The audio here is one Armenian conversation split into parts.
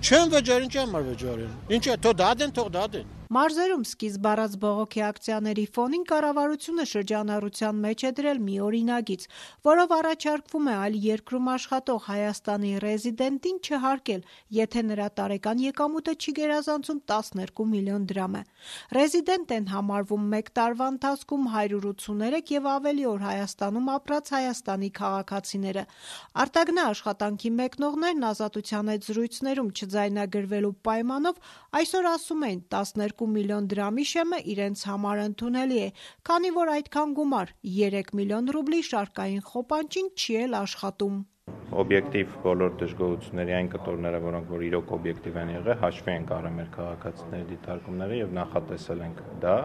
چند و جارین چند مر و جارین؟ این چه تو دادن تو دادن Մարզերում սկիզբ առած բողոքի ակցիաների ֆոնին կառավարությունը շրջանառության մեջ է դրել մի օրինագիծ, որով առաջարկվում է այլ երկրում աշխատող Հայաստանի ռեզիդենտին չհարկել, եթե նրա տարեկան եկամուտը չի գերազանցում 12 միլիոն դրամ է։ Ռեզիդենտ են համարվում մեկ տարվա ընթացքում 183 եւ ավելի օր Հայաստանում ապրած Հայաստանի քաղաքացիները։ Արտագնա աշխատանքի մեկնողներն ազատության հետ զրույցներում չձայնագրվելու պայմանով այսօր ասում են 12 2 միլիոն դրամի շեմը իրենց համար ընդունելի է, քանի որ այդքան գումար 3 միլիոն ռուբլի շարքային խոպանջին չի էլ աշխատում օբյեկտիվ բոլոր դժգոհությունների այն կտորները, որոնք որ իրոք օբյեկտիվ են եղել, հաշվի են առել մեր քաղաքացիների դիտարկումները եւ նախատեսել ենք դա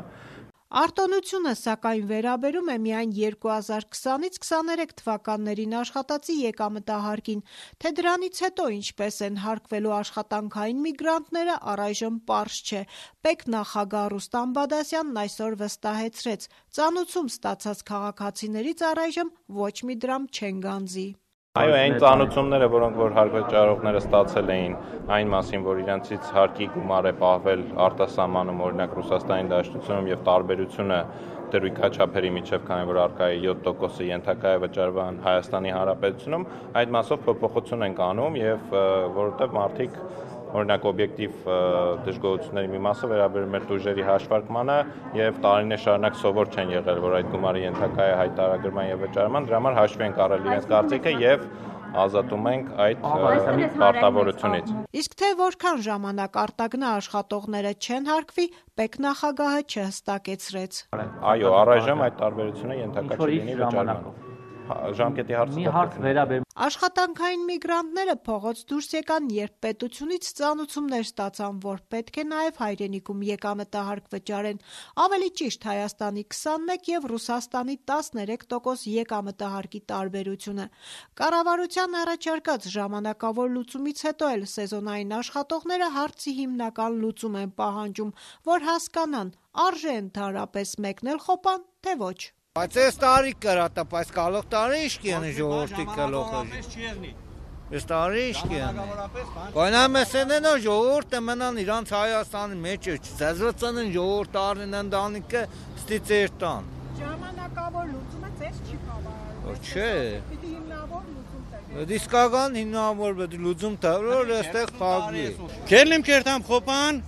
Արտոնությունը սակայն վերաբերում է միայն 2020-ից 23 թվականներին աշխատածի եկամտահարկին, թե դրանից հետո ինչպես են հարկվելու աշխատանքային միգրանտները առայժմ պարզ չէ։ Պետ նախագահ Ռուստամ Բադասյանն այսօր վստահեցրեց. ծանուցում ստացած քաղաքացիներից առայժմ ոչ մի դրամ չեն գանձի։ Այո, այն ծանուցումները, որոնք որ հարկավճարողները ստացել էին այն մասին, որ իրենցից հարկի գումար է պահվել արտասահմանում, օրինակ Ռուսաստանի Դաշնությունում եւ տարբերությունը դրույքա չափերի միջև, քանի որ արկա է 7%-ը ենթակա է վճարվան Հայաստանի Հանրապետությունում, այդ մասով փոփոխություն են կանում եւ որովհետեւ մարդիկ օրինակ օբյեկտիվ դժգոհությունների մի մասը վերաբերում է տուժերի հաշվարկմանը եւ տարիներ շարունակ սովոր չեն եղել, որ այդ գումարը ենթակա է հայտարարման եւ վճարման, դրա համար հաշվի են առել իրենց կարծիքը եւ ազատում ենք այդ պարտավորությունից։ Իսկ թե որքան ժամանակ արտագնա աշխատողները չեն հարկվի, Պեկ նախագահը չհստակեցրեց։ Այո, առայժմ այդ տարբերությունը ենթակա չլինի վճարման ժամկետի հարցը մի հարց վերաբերում Աշխատանքային միգրանտները փողոց դուրս եկան, երբ պետությունից ծանուցումներ ստացան, որ պետք է նաև հայրենիքում եկամտահարկ վճարեն։ Ավելի ճիշտ Հայաստանի 21 եւ Ռուսաստանի 13% եկամտահարկի տարբերությունը։ Կառավարության առաջարկած ժամանակավոր լուծումից հետո էլ սեզոնային աշխատողները հարցի հիմնական լուծում են պահանջում, որ հասկանան՝ արժե ընդհանրապես մեկնել խոպան, թե ոչ։ Բայց այս տարի կրատա, բայց գալող տարի ինչ կիանի ժողովրդի կլոխը։ Այս տարի ինչ կիանի։ Կայնամ էսենեն ժողովուրդը մնան իրանց Հայաստանի մեջ է, ցեզվծանն ժողովուրդ առնեն ընդանիքը ստիծեր տան։ Ժամանակավոր լուծումը ցես չի բավարարում։ Չէ։ Պիտի հիմնավոր լուծում տա։ Դիսկական հիմնավոր բդ լուծում տա, որ այստեղ փակվի։ Քերլիմ կերտամ խոպան,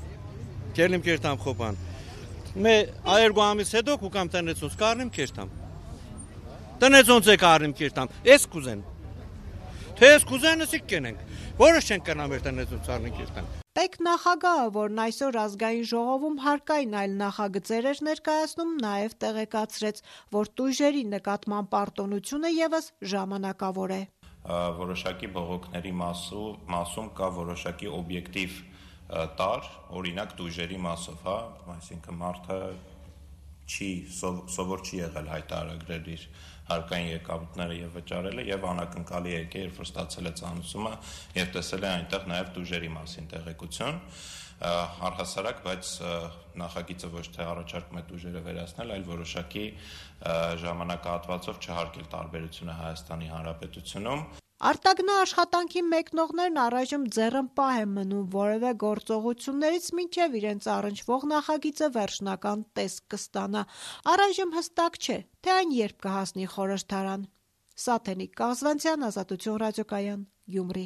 քերլիմ կերտամ խոպան մե այերգո ամիս հետո կուկամ տնեցոնց կարնիմ կերտամ։ Տնեցոնց է կարնիմ կերտամ։ Էս կուզեն։ Թե էս կուզեն ասիկ կենենք։ Որը չեն կնա մեր տնեցոնց արնին կերտան։ Պետ նախագահը, որն այսօր ազգային ժողովում հարկային այլ նախագծեր էր ներկայացնում, նաև տեղեկացրեց, որ տույժերի նկատման պարտոնությունը եւս ժամանակավոր է որոշակի բողոքների մասու մասում կա որոշակի օբյեկտիվ տար, օրինակ դույժերի մասով, հա, այսինքն մարդը չի սով, սովոր չի եղել հայտարարել իր հարկային եկամուտները եւ վճարելը եւ անակնկալի է եկել, երբ որ ստացել է ցանուցումը եւ տեսել է այնտեղ նաեւ դույժերի մասին տեղեկություն առհասարակ, բայց նախագիծը ոչ թե առաջարկում է դույժերը վերացնել, այլ որոշակի ժամանակահատվածով չհարկել տարբերությունը Հայաստանի Հանրապետությունում Արտագնա աշխատանքի մեկնողներն առայժմ ձեռնպահ են մնում որևէ գործողություններից մինչև իրենց առնչվող նախագիծը վերջնական տեսք կստանա։ Առայժմ հստակ չէ, թե այն երբ կհասնի խորհրդարան։ Սաթենիկ Կազվանցյան, Ազատություն ռադիոկայան, Գյումրի։